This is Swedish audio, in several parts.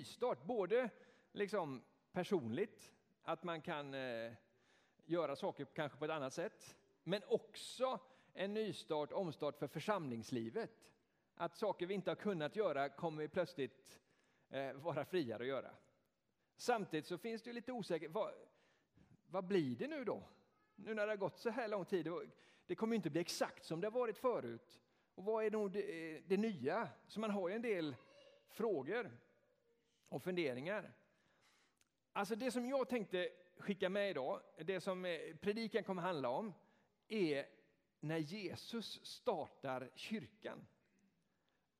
nystart, både liksom personligt, att man kan eh, göra saker kanske på ett annat sätt, men också en nystart, omstart för församlingslivet. Att saker vi inte har kunnat göra kommer vi plötsligt eh, vara friare att göra. Samtidigt så finns det lite osäkerhet. Vad, vad blir det nu då? Nu när det har gått så här lång tid. Det kommer inte bli exakt som det har varit förut. Och vad är nog det, eh, det nya? Så man har ju en del frågor och funderingar. Alltså det som jag tänkte skicka med idag, det som eh, predikan kommer handla om, är när Jesus startar kyrkan.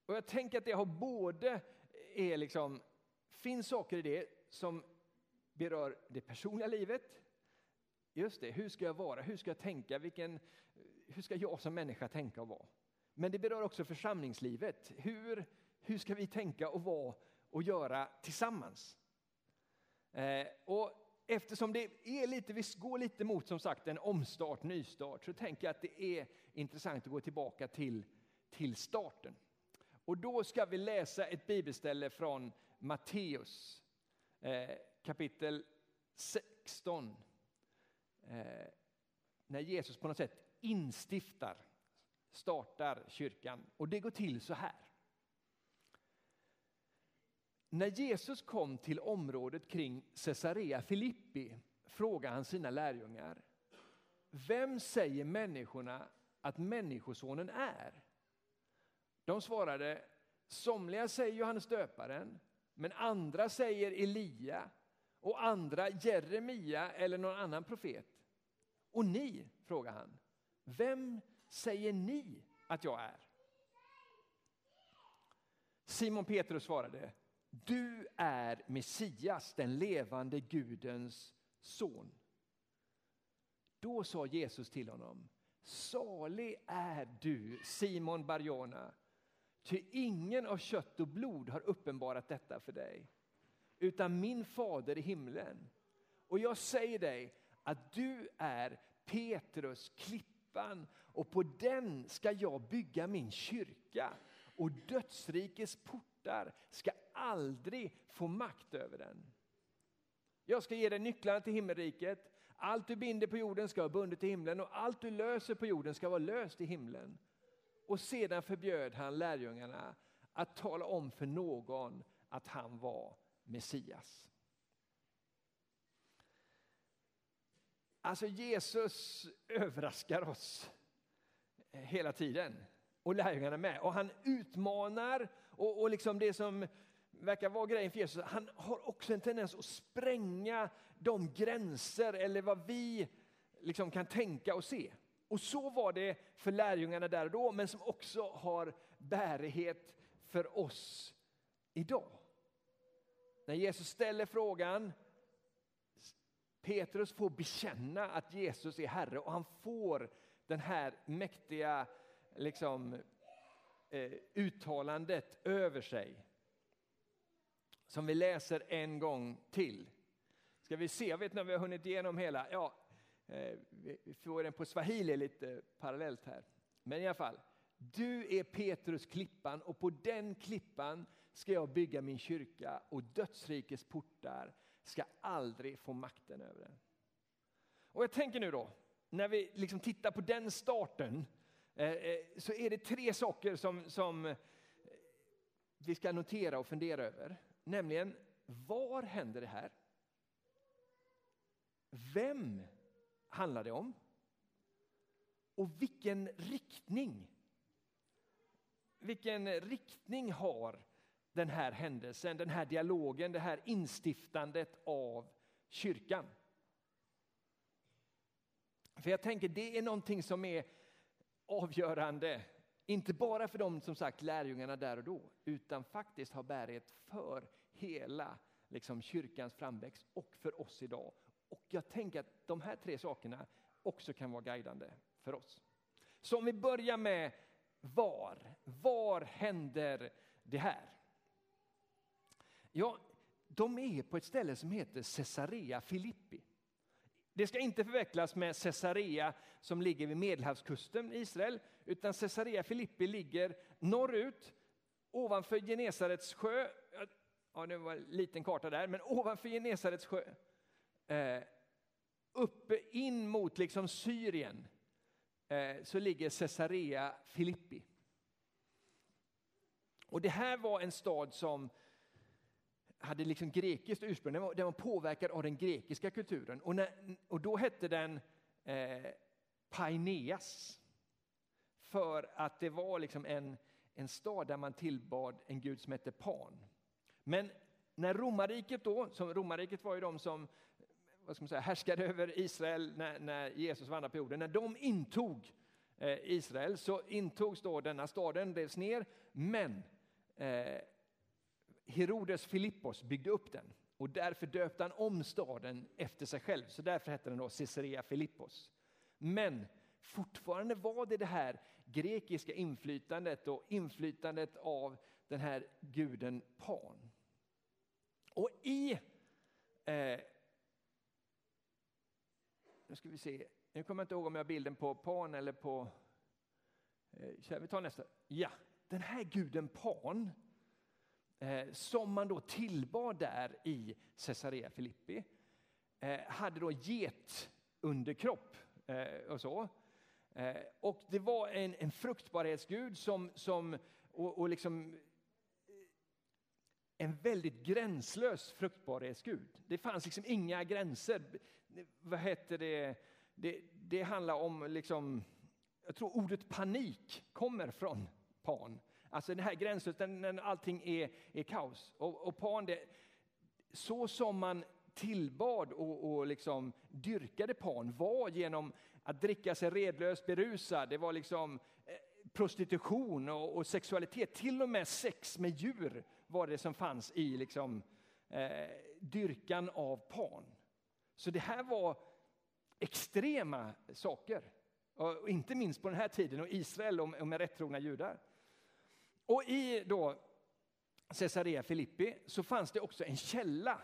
Och jag tänker att det har både, eh, är liksom, finns saker i det som berör det personliga livet. Just det, hur ska jag vara, hur ska jag tänka, Vilken, eh, hur ska jag som människa tänka och vara? Men det berör också församlingslivet. Hur, hur ska vi tänka och vara och göra tillsammans? Eh, och eftersom det är lite, vi går lite mot som sagt en omstart, nystart, så tänker jag att det är intressant att gå tillbaka till, till starten. Och då ska vi läsa ett bibelställe från Matteus eh, kapitel 16. Eh, när Jesus på något sätt instiftar, startar kyrkan. Och det går till så här. När Jesus kom till området kring Caesarea Filippi frågade han sina lärjungar. Vem säger människorna att Människosonen är? De svarade, somliga säger Johannes döparen, men andra säger Elia och andra Jeremia eller någon annan profet. Och ni, frågar han, vem säger ni att jag är? Simon Petrus svarade, du är Messias, den levande Gudens son. Då sa Jesus till honom, salig är du Simon Barjona, ty ingen av kött och blod har uppenbarat detta för dig, utan min fader i himlen. Och jag säger dig att du är Petrus, klippan, och på den ska jag bygga min kyrka och dödsrikets port portar ska aldrig få makt över den. Jag ska ge dig nycklarna till himmelriket. Allt du binder på jorden ska vara bundet i himlen och allt du löser på jorden ska vara löst i himlen. Och sedan förbjöd han lärjungarna att tala om för någon att han var Messias. Alltså Jesus överraskar oss hela tiden och lärjungarna med. Och han utmanar och, och liksom det som verkar vara grejen för Jesus, han har också en tendens att spränga de gränser eller vad vi liksom kan tänka och se. Och så var det för lärjungarna där och då, men som också har bärighet för oss idag. När Jesus ställer frågan, Petrus får bekänna att Jesus är Herre och han får den här mäktiga liksom, eh, uttalandet över sig. Som vi läser en gång till. Ska vi se, jag vet när vi har hunnit igenom hela. Ja, eh, vi får den på swahili lite parallellt här. Men i alla fall. Du är Petrus klippan och på den klippan ska jag bygga min kyrka och dödsrikets portar ska aldrig få makten över den. Och jag tänker nu då, när vi liksom tittar på den starten eh, Eh, eh, så är det tre saker som, som vi ska notera och fundera över. Nämligen, var händer det här? Vem handlar det om? Och vilken riktning? Vilken riktning har den här händelsen, den här dialogen, det här instiftandet av kyrkan? För jag tänker det är någonting som är avgörande, inte bara för de som sagt lärjungarna där och då, utan faktiskt har bärighet för hela liksom, kyrkans framväxt och för oss idag. Och jag tänker att de här tre sakerna också kan vara guidande för oss. Så om vi börjar med var. Var händer det här? Ja, de är på ett ställe som heter Caesarea Filippi. Det ska inte förväxlas med Caesarea som ligger vid Medelhavskusten i Israel, utan Caesarea Filippi ligger norrut ovanför Genesarets sjö, ja det var en liten karta där, men ovanför Genesarets sjö, eh, uppe in mot liksom Syrien, eh, så ligger Caesarea Filippi. Och det här var en stad som hade liksom grekiskt ursprung, den var, den var påverkad av den grekiska kulturen. Och, när, och då hette den eh, Paineas. För att det var liksom en, en stad där man tillbad en gud som hette Pan. Men när romarriket då, som romarriket var ju de som vad ska man säga, härskade över Israel när, när Jesus vandrade på jorden, när de intog eh, Israel så intogs då denna staden, revs ner, men eh, Herodes Filippos byggde upp den och därför döpte han om staden efter sig själv, så därför hette den då Caesarea Filippos. Men fortfarande var det det här grekiska inflytandet och inflytandet av den här guden Pan. Och i... Eh, nu ska vi se, nu kommer jag inte ihåg om jag har bilden på Pan eller på... Eh, vi tar nästa. Ja, den här guden Pan eh, Eh, som man då tillbad där i Caesarea Filippi eh, hade då getunderkropp eh, och så. Och det var en, en fruktbarhetsgud som, som och, och liksom en väldigt gränslös fruktbarhetsgud. Det fanns liksom inga gränser. Vad heter det? Det, det handlar om, liksom, jag tror ordet panik kommer från Pan. Alltså den här gränslösheten när allting är, är kaos. Och, och Pan, det, så som man tillbad och, och liksom dyrkade Pan var genom att dricka sig redlös berusad. Det var liksom eh, prostitution och, och, sexualitet. Till och med sex med djur var det som fanns i liksom, eh, dyrkan av Pan. Så det här var extrema saker. Och inte minst på den här tiden och Israel och med rättrogna judar. Och i då Caesarea Filippi så fanns det också en källa,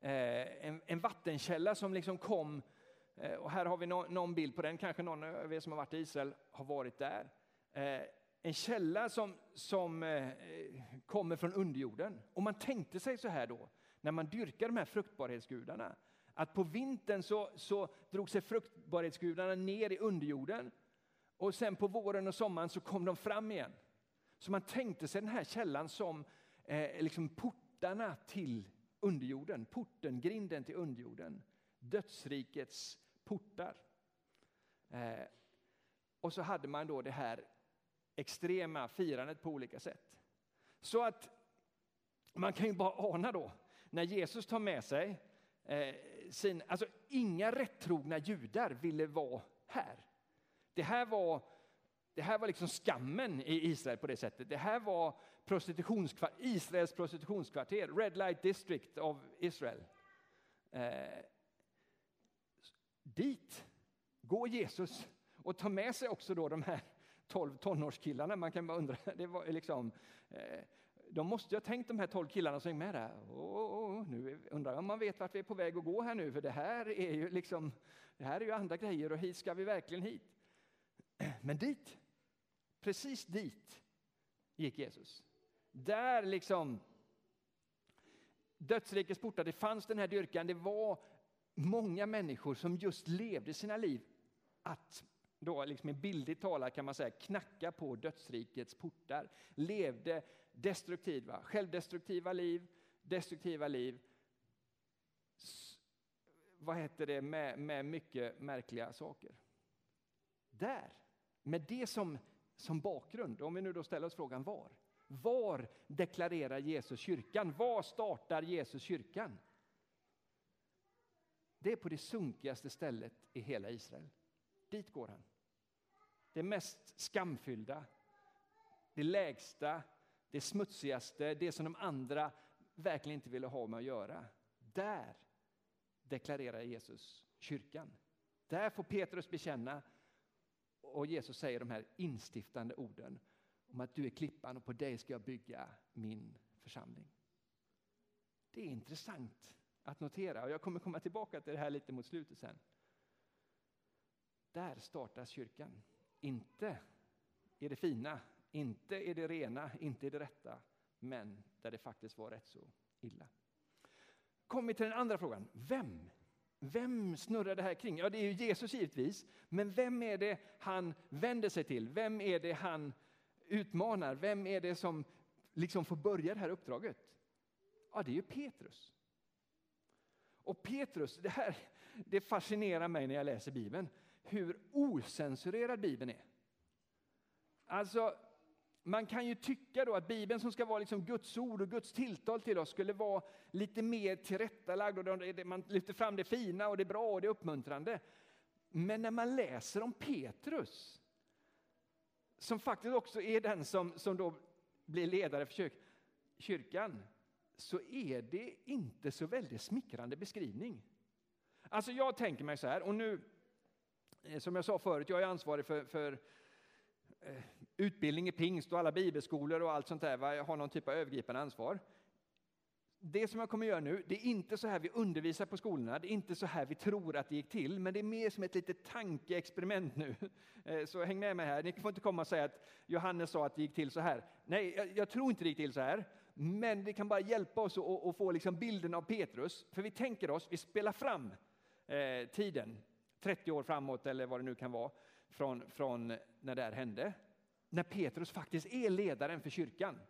eh, en, en, vattenkälla som liksom kom, eh, och här har vi någon bild på den, kanske någon av er som har varit i Israel har varit där. Eh, en källa som, som kommer från underjorden. Och man tänkte sig så här då, när man dyrkar de här fruktbarhetsgudarna, att på vintern så, så drog sig fruktbarhetsgudarna ner i underjorden och sen på våren och sommaren så kom de fram igen. Så man tänkte sig den här källan som eh, liksom portarna till underjorden, porten, grinden till underjorden. Dödsrikets portar. Eh, och så hade man då det här extrema firandet på olika sätt. Så att man kan ju bara ana då, när Jesus tar med sig eh, sin, alltså inga rättrogna judar ville vara här. Det här var det här var liksom skammen i Israel på det sättet. Det här var prostitutionskvar Israels prostitutionskvarter, Red Light District of Israel. Eh, dit går Jesus och tar med sig också då de här tolv tonårskillarna. Man kan bara undra, det var liksom, eh, de måste ju ha tänkt de här tolv killarna som är med där. Oh, oh, nu undrar jag om man vet vart vi är på väg att gå här nu, för det här är ju liksom, det här är ju andra grejer och hit ska vi verkligen hit. Men dit Precis dit gick Jesus. Där liksom dödsrikets portar, det fanns den här dyrkan. Det var många människor som just levde sina liv att då liksom bildligt talat kan man säga knacka på dödsrikets portar. Levde destruktiva, självdestruktiva liv, destruktiva liv. Vad heter det med, med mycket märkliga saker. Där, med det som som bakgrund, om vi nu då ställer oss frågan var? Var deklarerar Jesus kyrkan? Var startar Jesus kyrkan? Det är på det sunkigaste stället i hela Israel. Dit går han. Det mest skamfyllda, det lägsta, det smutsigaste, det som de andra verkligen inte ville ha med att göra. Där deklarerar Jesus kyrkan. Där får Petrus bekänna och Jesus säger de här instiftande orden om att du är klippan och på dig ska jag bygga min församling. Det är intressant att notera och jag kommer komma tillbaka till det här lite mot slutet sen. Där startas kyrkan. Inte i det fina Inte i det rena, inte i det rätta, men där det faktiskt var rätt så illa. Kommer vi till den andra frågan. Vem? Vem snurrar det här kring? Ja, det är ju Jesus givetvis. Men vem är det han vänder sig till? Vem är det han utmanar? Vem är det som liksom får börja det här uppdraget? Ja, det är ju Petrus. Och Petrus, det här det fascinerar mig när jag läser Bibeln, hur osensurerad Bibeln är. Alltså, man kan ju tycka då att Bibeln som ska vara liksom Guds ord och Guds tilltal till oss skulle vara lite mer tillrättalagd och man lyfter fram det fina och det bra och det uppmuntrande. Men när man läser om Petrus, som faktiskt också är den som, som då blir ledare för kyrk, kyrkan, så är det inte så väldigt smickrande beskrivning. Alltså jag tänker mig så här, och nu, eh, som jag sa förut, jag är ansvarig för, för eh, utbildning i pingst och alla bibelskolor och allt sånt där. Jag har någon typ av övergripande ansvar. Det som jag kommer göra nu, det är inte så här vi undervisar på skolorna, det är inte så här vi tror att det gick till, men det är mer som ett litet tankeexperiment nu. Eh, så häng med mig här, ni får inte komma och säga att Johannes sa att det gick till så här. Nej, jag, jag tror inte det gick till så här, men det kan bara hjälpa oss att, att få liksom bilden av Petrus, för vi tänker oss, vi spelar fram eh, tiden, 30 år framåt eller vad det nu kan vara, från, från när det här hände när Petrus faktiskt är ledaren för kyrkan.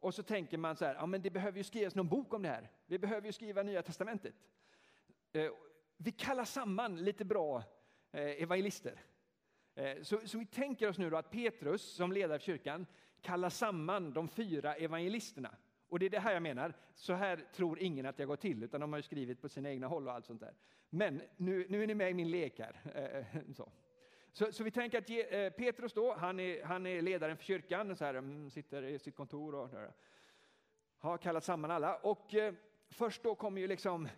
Och så tänker man så här, ja men det behöver ju skrivas någon bok om det här. Vi behöver ju skriva Nya Testamentet. Eh, vi kallar samman lite bra eh, evangelister. Eh, så, så vi tänker oss nu då att Petrus som ledare för kyrkan kallar samman de fyra evangelisterna. Och det är det här jag menar, så här tror ingen att jag går till, utan de har ju skrivit på sina egna håll och allt sånt där. Men nu, nu är ni med i min lek här. Så. Så, så vi tänker att eh, Petrus då, han är, han är ledaren för kyrkan, så här, mm, sitter i sitt kontor och har kallat samman alla. Och eh, först då kommer ju liksom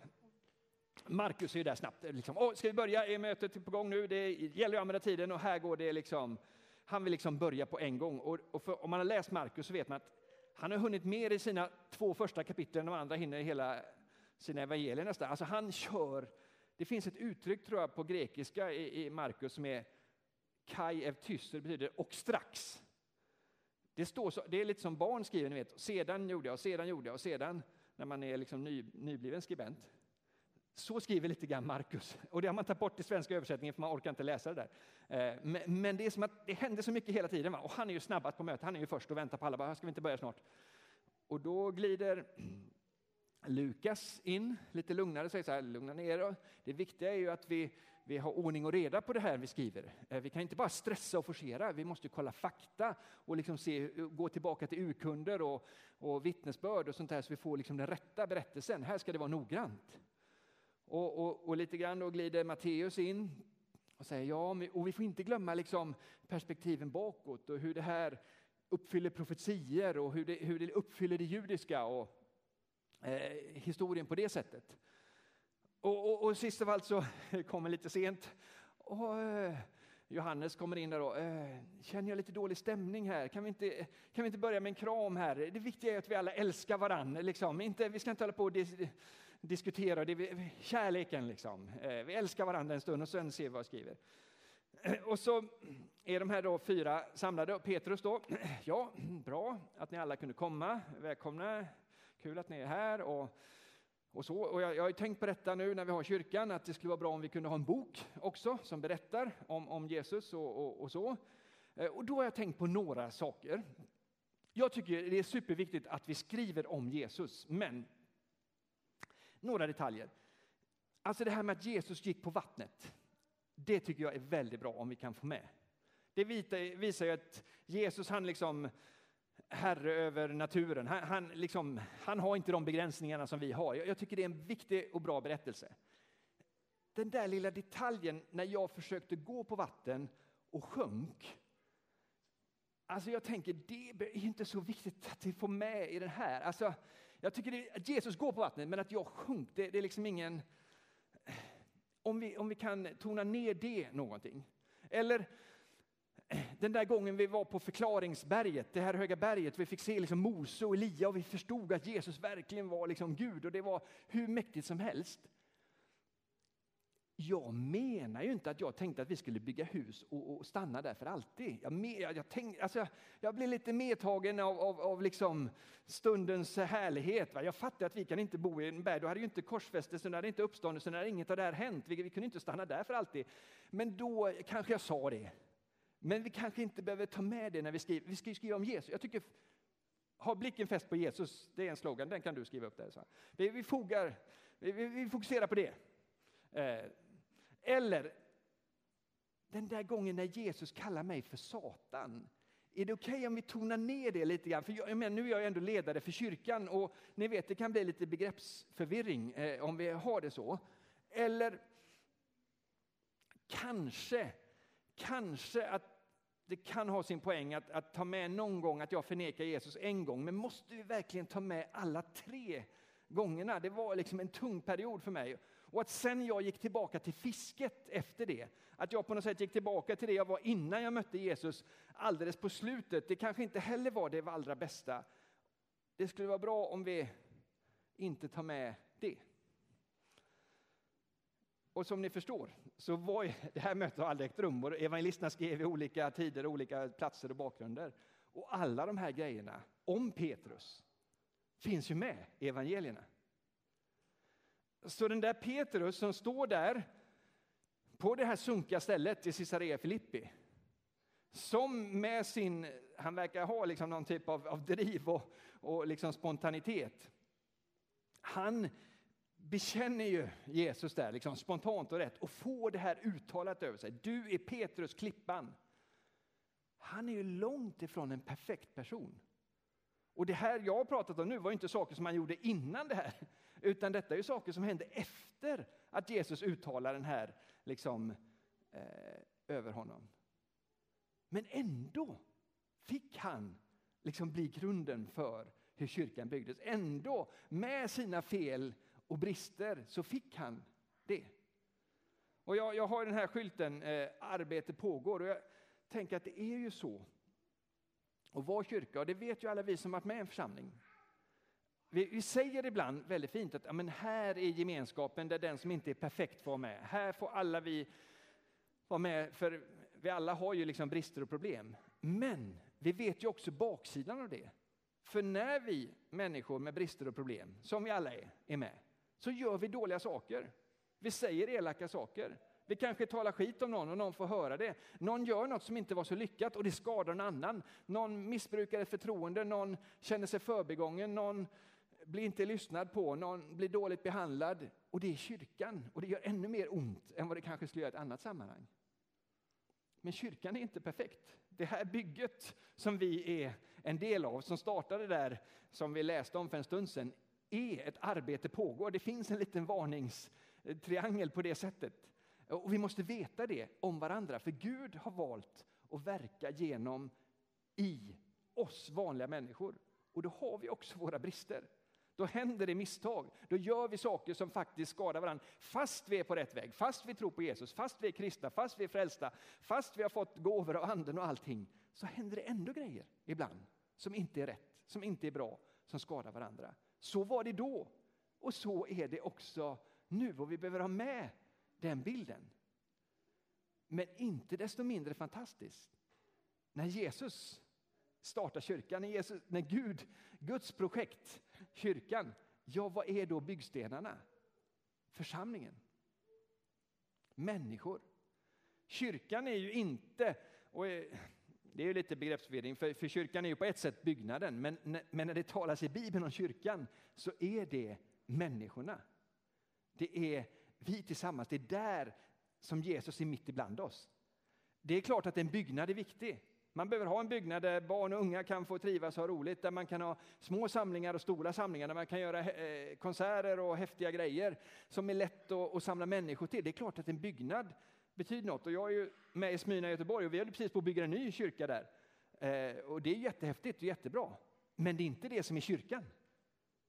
Markus är ju där snabbt. Eh, liksom, Åh, ska vi börja? Är mötet på gång nu? Det gäller att använda tiden och här går det liksom. Han vill liksom börja på en gång. Och, och för, om man har läst Markus så vet man att han har hunnit mer i sina två första kapitel än de andra hinner i hela sina evangelier nästan. Alltså han kör, det finns ett uttryck tror jag på grekiska i, i Markus som är Kai ev tyster betyder och strax. Det, står så, det är lite som barn skriver, ni vet. Sedan gjorde jag, sedan gjorde jag, och sedan, när man är liksom ny, nybliven skribent. Så skriver lite grann Markus. Och det har man tagit bort i svenska översättningen för man orkar inte läsa det där. Eh, men, men det är som att det händer så mycket hela tiden. Och han är ju snabbast på mötet, han är ju först och väntar på alla. Bara, ska vi inte börja snart? Och då glider Lukas in lite lugnare och säger så här, lugna ner er. Det viktiga är ju att vi vi har ordning och reda på det här vi skriver. Eh, vi kan inte bara stressa och forcera, vi måste kolla fakta och liksom se, gå tillbaka till urkunder och, och vittnesbörd och sånt där så vi får liksom den rätta berättelsen. Här ska det vara noggrant. Och, och, och lite grann då glider Matteus in och säger ja, och vi får inte glömma liksom perspektiven bakåt och hur det här uppfyller profetier och hur det, hur det uppfyller det judiska och eh, historien på det sättet. Och, och, och sist av allt så kommer lite sent. Och, eh, Johannes kommer in där då. eh, känner jag lite dålig stämning här? Kan vi, inte, kan vi inte börja med en kram här? Det viktiga är att vi alla älskar varandra. Liksom. Inte, vi ska inte hålla på och dis, diskutera det, kärleken. Liksom. Eh, vi älskar varandra en stund och sen ser vi vad jag skriver. Och så är de här då fyra samlade. Petrus då, ja, bra att ni alla kunde komma. Välkomna, kul att ni är här. Och och, så, och jag, jag har tänkt på detta nu när vi har kyrkan, att det skulle vara bra om vi kunde ha en bok också som berättar om, om Jesus och, och, och så. Eh, och då har jag tänkt på några saker. Jag tycker det är superviktigt att vi skriver om Jesus, men några detaljer. Alltså det här med att Jesus gick på vattnet, det tycker jag är väldigt bra om vi kan få med. Det visar ju att Jesus han liksom herre över naturen. Han, han, liksom, han, har inte de begränsningarna som vi har. Jag, jag, tycker det är en viktig och bra berättelse. Den där lilla detaljen när jag försökte gå på vatten och sjönk. Alltså jag tänker, det är inte så viktigt att vi får med i den här. Alltså, jag tycker det, att Jesus går på vattnet, men att jag sjönk, det, det är liksom ingen... Om vi, om vi kan tona ner det någonting. Eller den där gången vi var på förklaringsberget, det här höga berget, vi fick se liksom Mose och Elia och vi förstod att Jesus verkligen var liksom Gud och det var hur mäktigt som helst. jag menar ju inte att jag tänkte att vi skulle bygga hus och, och stanna där för alltid. Jag, jag, jag, alltså jag, jag blev lite medtagen av, av, av liksom stundens härlighet. Va? Jag fattar att vi kan inte bo i en berg, då hade ju inte korsfästelsen, hade inte uppståndelsen, hade inget av det här hänt. Vi, vi kunde inte stanna där för alltid. Men då kanske jag sa det. Men vi kanske inte behöver ta med det när vi skriver. Vi ska skriva om Jesus. Jag tycker, ha blicken fäst på Jesus, det är en slogan, den kan du skriva upp där. Så. Vi, vi, fogar, vi, vi fokuserar på det. Eh, eller den där gången när Jesus kallar mig för Satan. Är det okej okay om vi tonar ner det lite grann? För jag, men nu är jag ändå ledare för kyrkan och ni vet det kan bli lite begreppsförvirring eh, om vi har det så. Eller kanske, kanske att det kan ha sin poäng att, att ta med någon gång att jag förnekar Jesus en gång. Men måste vi verkligen ta med alla tre gångerna? Det var liksom en tung period för mig. Och att sen jag gick tillbaka till fisket efter det, att jag på något sätt gick tillbaka till det jag var innan jag mötte Jesus alldeles på slutet, det kanske inte heller var det allra bästa. Det skulle vara bra om vi inte tar med det. Och som ni förstår så var det här mötet har aldrig ägt rum och evangelisterna skrev i olika tider, olika platser och bakgrunder. Och alla de här grejerna om Petrus finns ju med i evangelierna. Så den där Petrus som står där på det här sunkiga stället i Caesarea Filippi, som med sin, han verkar ha liksom någon typ av, av driv och, och liksom spontanitet. Han bekänner ju Jesus där liksom spontant och rätt och får det här uttalat över sig. Du är Petrus, klippan. Han är ju långt ifrån en perfekt person. Och det här jag har pratat om nu var inte saker som han gjorde innan det här, utan detta är saker som hände efter att Jesus uttalar den här liksom, eh, över honom. Men ändå fick han liksom bli grunden för hur kyrkan byggdes. Ändå, med sina fel och brister, så fick han det. Och jag, jag har den här skylten, eh, arbete pågår, och jag tänker att det är ju så. Och vår kyrka, och det vet ju alla vi som varit med i en församling, vi, vi, säger ibland väldigt fint att ja, men här är gemenskapen där den som inte är perfekt får vara med. Här får alla vi vara med, för vi alla har ju liksom brister och problem. Men vi vet ju också baksidan av det. För när vi människor med brister och problem, som vi alla är, är med, så gör vi dåliga saker. Vi säger elaka saker. Vi kanske talar skit om någon och någon får höra det. Någon gör något som inte var så lyckat och det skadar någon annan. Någon missbrukar ett förtroende, någon känner sig förbigången, någon blir inte lyssnad på, någon blir dåligt behandlad och det är kyrkan och det gör ännu mer ont än vad det kanske skulle göra i ett annat sammanhang. Men kyrkan är inte perfekt. Det här bygget som vi är en del av, som startade där, som vi läste om för en stund sedan, är ett arbete pågår. Det finns en liten varningstriangel på det sättet. Och vi måste veta det om varandra, för Gud har valt att verka genom i oss vanliga människor. Och då har vi också våra brister. Då händer det misstag. Då gör vi saker som faktiskt skadar varandra. Fast vi är på rätt väg, fast vi tror på Jesus, fast vi är kristna, fast vi är frälsta, fast vi har fått gåvor av anden och allting, så händer det ändå grejer ibland som inte är rätt, som inte är bra, som skadar varandra. Så var det då och så är det också nu och vi behöver ha med den bilden. Men inte desto mindre fantastiskt. När Jesus startar kyrkan, när, Jesus, när Gud, Guds projekt, kyrkan, ja vad är då byggstenarna? Församlingen. Människor. Kyrkan är ju inte, och det är ju lite begreppsförvirring, för, för kyrkan är ju på ett sätt byggnaden, men, men när det talas i Bibeln om kyrkan så är det människorna. Det är vi tillsammans, det är där som Jesus är mitt ibland oss. Det är klart att en byggnad är viktig. Man behöver ha en byggnad där barn och unga kan få trivas och ha roligt, där man kan ha små samlingar och stora samlingar, där man kan göra eh, konserter och häftiga grejer som är lätt att, att samla människor till. Det är klart att en byggnad betyder något. Och jag är ju med i Smyrna i Göteborg och vi håller precis på att bygga en ny kyrka där. Eh, och det är jättehäftigt och jättebra. Men det är inte det som är kyrkan.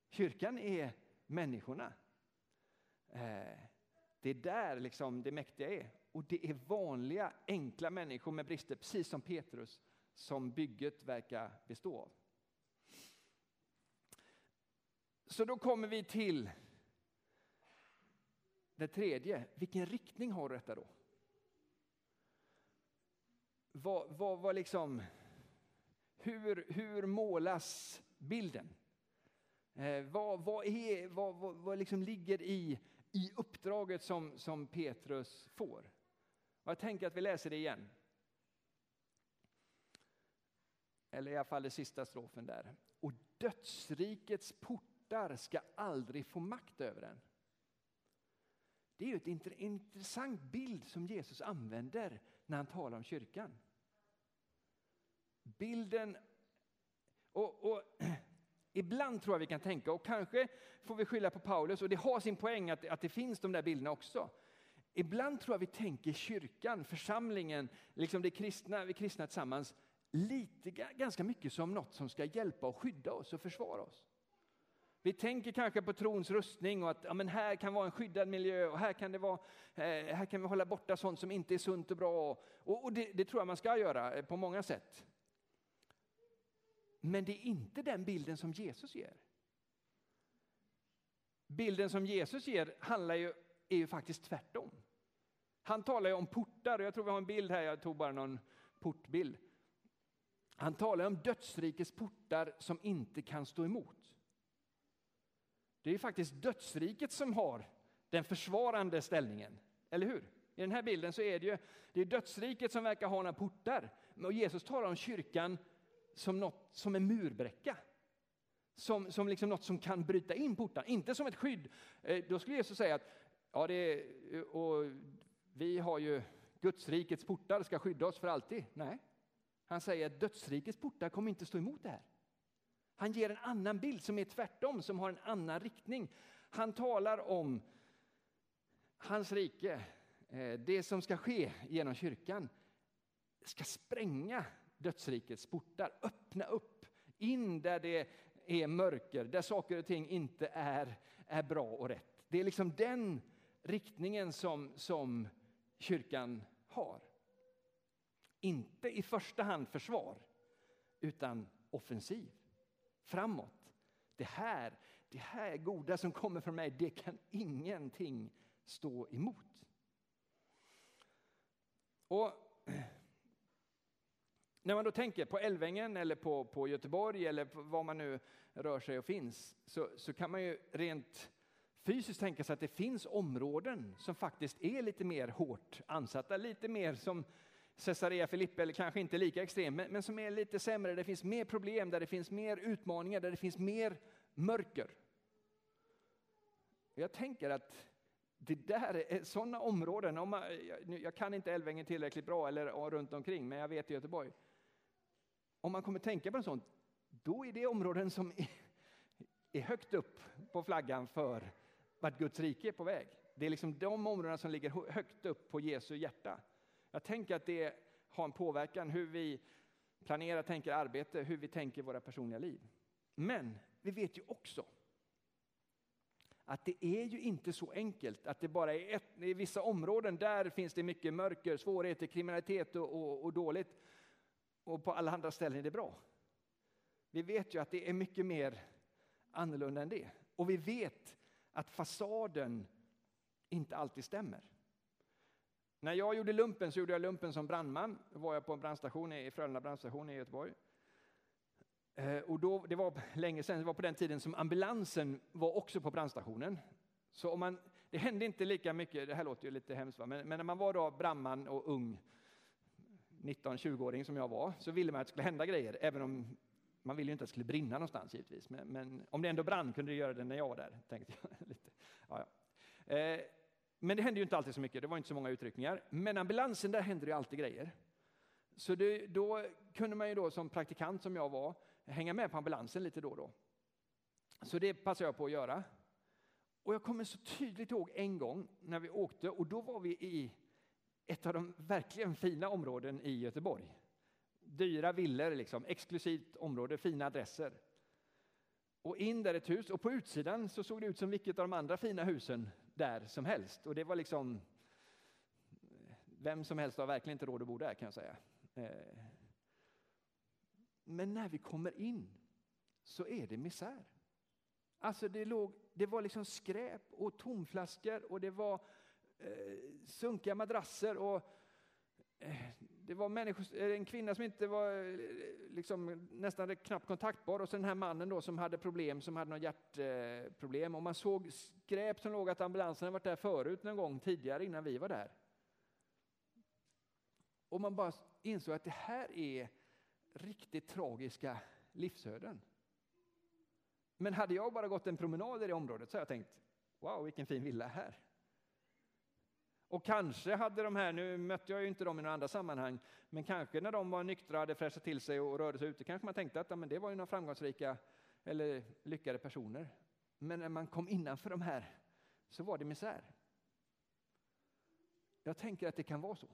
Kyrkan är människorna. Eh, det är där liksom det mäktiga är. Och det är vanliga, enkla människor med brister, precis som Petrus, som bygget verkar bestå av. Så då kommer vi till det tredje, vilken riktning har detta då? Vad, vad, vad liksom, hur, hur målas bilden? Eh, vad, vad, är, vad, vad, vad liksom ligger i, i uppdraget som, som Petrus får? Och jag tänker att vi läser det igen. Eller i alla fall den sista strofen där. Och dödsrikets portar ska aldrig få makt över den. Det är ju en intressant bild som Jesus använder när han talar om kyrkan. Bilden... Och, och, ibland tror jag vi kan tänka, och kanske får vi skylla på Paulus, och det har sin poäng att, att det finns de där bilderna också. Ibland tror jag vi tänker kyrkan, församlingen, liksom det kristna, vi kristna tillsammans, lite, ganska mycket som något som ska hjälpa och skydda oss och försvara oss. Vi tänker kanske på trons rustning och att ja, men här kan vara en skyddad miljö och här kan, det vara, eh, här kan vi hålla borta sånt som inte är sunt och bra. Och, och det, det, tror jag man ska göra eh, på många sätt. Men det är inte den bilden som Jesus ger. Bilden som Jesus ger handlar ju, är ju faktiskt tvärtom. Han talar ju om portar, och jag tror vi har en bild här, jag tog bara någon portbild. Han talar om dödsrikets portar som inte kan stå emot. Det är faktiskt dödsriket som har den försvarande ställningen, eller hur? I den här bilden så är det ju det är dödsriket som verkar ha några portar. Och Jesus talar om kyrkan som, något, som en murbräcka. Som, som liksom något som kan bryta in portar, inte som ett skydd. Eh, då skulle Jesus säga att ja, det är, och vi har ju Gudsrikets portar ska skydda oss för alltid. Nej, han säger att dödsrikets portar kommer inte stå emot det här. Han ger en annan bild som är tvärtom, som har en annan riktning. Han talar om hans rike, eh, det som ska ske genom kyrkan, ska spränga dödsrikets portar, öppna upp in där det är mörker, där saker och ting inte är, är bra och rätt. Det är liksom den riktningen som, som kyrkan har. Inte i första hand försvar, utan offensiv. Framåt. Det här, det här goda som kommer från mig, det kan ingenting stå emot. Och när man då tänker på Älvängen eller på, på Göteborg eller på var man nu rör sig och finns så, så kan man ju rent fysiskt tänka sig att det finns områden som faktiskt är lite mer hårt ansatta, lite mer som Caesarea Filippi, eller kanske inte lika extrem, men, men som är lite sämre, där det finns mer problem, där det finns mer utmaningar, där det finns mer mörker. Jag tänker att det där är sådana områden, om man, jag kan inte Älvängen tillräckligt bra eller runt omkring, men jag vet i Göteborg. Om man kommer tänka på en sån, då är det områden som är, är högt upp på flaggan för vart Guds rike är på väg. Det är liksom de områdena som ligger högt upp på Jesu hjärta. Jag tänker att det har en påverkan hur vi planerar, tänker arbete, hur vi tänker våra personliga liv. Men vi vet ju också att det är ju inte så enkelt att det bara är ett, i vissa områden där finns det mycket mörker, svårigheter, kriminalitet och, och, och dåligt. Och på alla andra ställen är det bra. Vi vet ju att det är mycket mer annorlunda än det. Och vi vet att fasaden inte alltid stämmer. När jag gjorde lumpen så gjorde jag lumpen som brandman. Då var jag på en brandstation i Frölunda brandstation i Göteborg. Eh, och då, det var länge sedan, det var på den tiden som ambulansen var också på brandstationen. Så om man, det hände inte lika mycket, det här låter ju lite hemskt, men, men när man var då brandman och ung, 19-20-åring som jag var, så ville man att det skulle hända grejer, även om man ville ju inte att det skulle brinna någonstans givetvis. Men, men om det ändå brann kunde det göra det när jag var där, tänkte jag. lite. Ja, ja. Eh, men det hände ju inte alltid så mycket, det var inte så många utryckningar. Men ambulansen, där hände det alltid grejer. Så det, då kunde man ju då som praktikant som jag var hänga med på ambulansen lite då och då. Så det passade jag på att göra. Och jag kommer så tydligt ihåg en gång när vi åkte och då var vi i ett av de verkligen fina områden i Göteborg. Dyra villor, liksom, exklusivt område, fina adresser. Och in där ett hus och på utsidan så såg det ut som vilket av de andra fina husen där som helst. Och det var liksom, vem som helst har verkligen inte råd att bo där kan jag säga. Eh, men när vi kommer in så är det misär. Alltså det, låg, det var liksom skräp och tomflaskor och det var eh, sunkiga madrasser och eh, det var människor, en kvinna som inte var liksom, nästan knappt kontaktbar och så den här mannen då som hade problem, som hade något hjärtproblem. Och man såg skräp som låg att ambulansen hade varit där förut någon gång tidigare innan vi var där. Och man bara insåg att det här är riktigt tragiska livsöden. Men hade jag bara gått en promenad i det området så hade jag tänkt, wow vilken fin villa här. Och kanske hade de här, nu mötte jag ju inte dem i några andra sammanhang, men kanske när de var nyktra, hade fräschat till sig och rörde sig ute, kanske man tänkte att ja, men det var ju några framgångsrika eller lyckade personer. Men när man kom innanför de här så var det misär. Jag tänker att det kan vara så.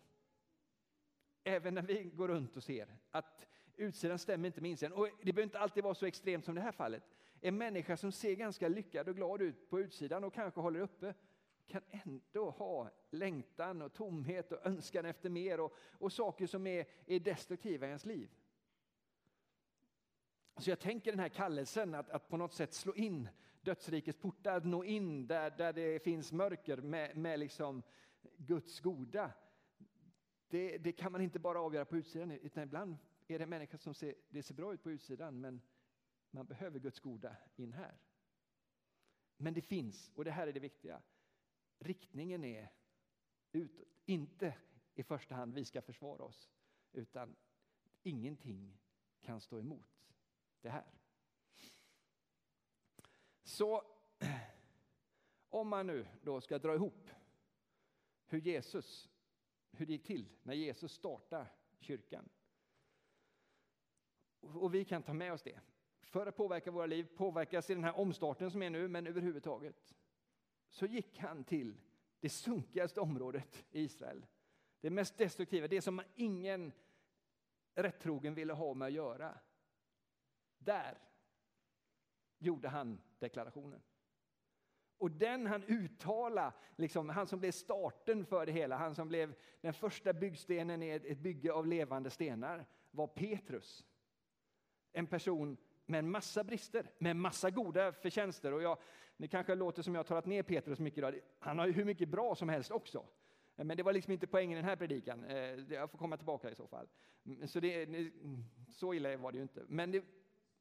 Även när vi går runt och ser att utsidan stämmer inte med insidan. Och det behöver inte alltid vara så extremt som det här fallet. En människa som ser ganska lyckad och glad ut på utsidan och kanske håller uppe kan ändå ha längtan och tomhet och önskan efter mer och, och saker som är, är destruktiva i ens liv. Så jag tänker den här kallelsen att, att på något sätt slå in dödsrikets portar, nå in där, där det finns mörker med, med liksom Guds goda. Det, det, kan man inte bara avgöra på utsidan, utan ibland är det en människa som ser, det ser bra ut på utsidan, men man behöver Guds goda in här. Men det finns, och det här är det viktiga, riktningen är utåt. Inte i första hand vi ska försvara oss, utan ingenting kan stå emot det här. Så om man nu då ska dra ihop hur Jesus, hur det gick till när Jesus startade kyrkan. Och vi kan ta med oss det för att påverka våra liv, påverkas i den här omstarten som är nu, men överhuvudtaget. Så gick han till det sunkigaste området i Israel. Det mest destruktiva, det som ingen rättrogen ville ha med att göra. Där gjorde han deklarationen. Och den han uttalade, liksom, han som blev starten för det hela, han som blev den första byggstenen i ett bygge av levande stenar, var Petrus. En person med en massa brister, med en massa goda förtjänster. Och jag, det kanske låter som jag har talat ner Petrus mycket idag. Han har ju hur mycket bra som helst också. Men det var liksom inte poängen i den här predikan. Eh, jag får komma tillbaka i så fall. Mm, så, det, så illa var det ju inte. Men, det,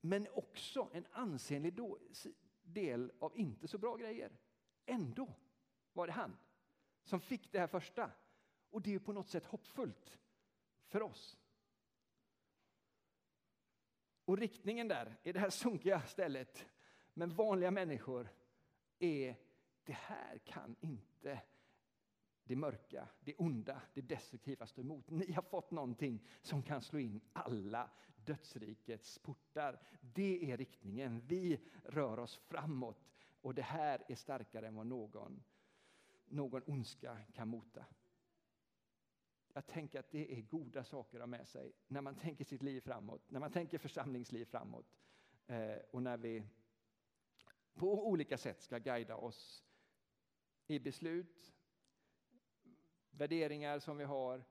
men också en ansenlig del av inte så bra grejer. Ändå var det han som fick det här första. Och det är på något sätt hoppfullt för oss. Och riktningen där, i det här sunkiga stället, men vanliga människor, är det här kan inte det mörka, det onda, det destruktiva stå emot. Ni har fått någonting som kan slå in alla dödsrikets portar. Det är riktningen. Vi rör oss framåt och det här är starkare än vad någon, någon ondska kan mota. Jag tänker att det är goda saker att ha med sig när man tänker sitt liv framåt, när man tänker församlingsliv framåt eh, och när vi på olika sätt ska guida oss i beslut, värderingar som vi har,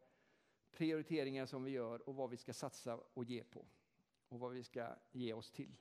prioriteringar som vi gör och vad vi ska satsa och ge på och vad vi ska ge oss till.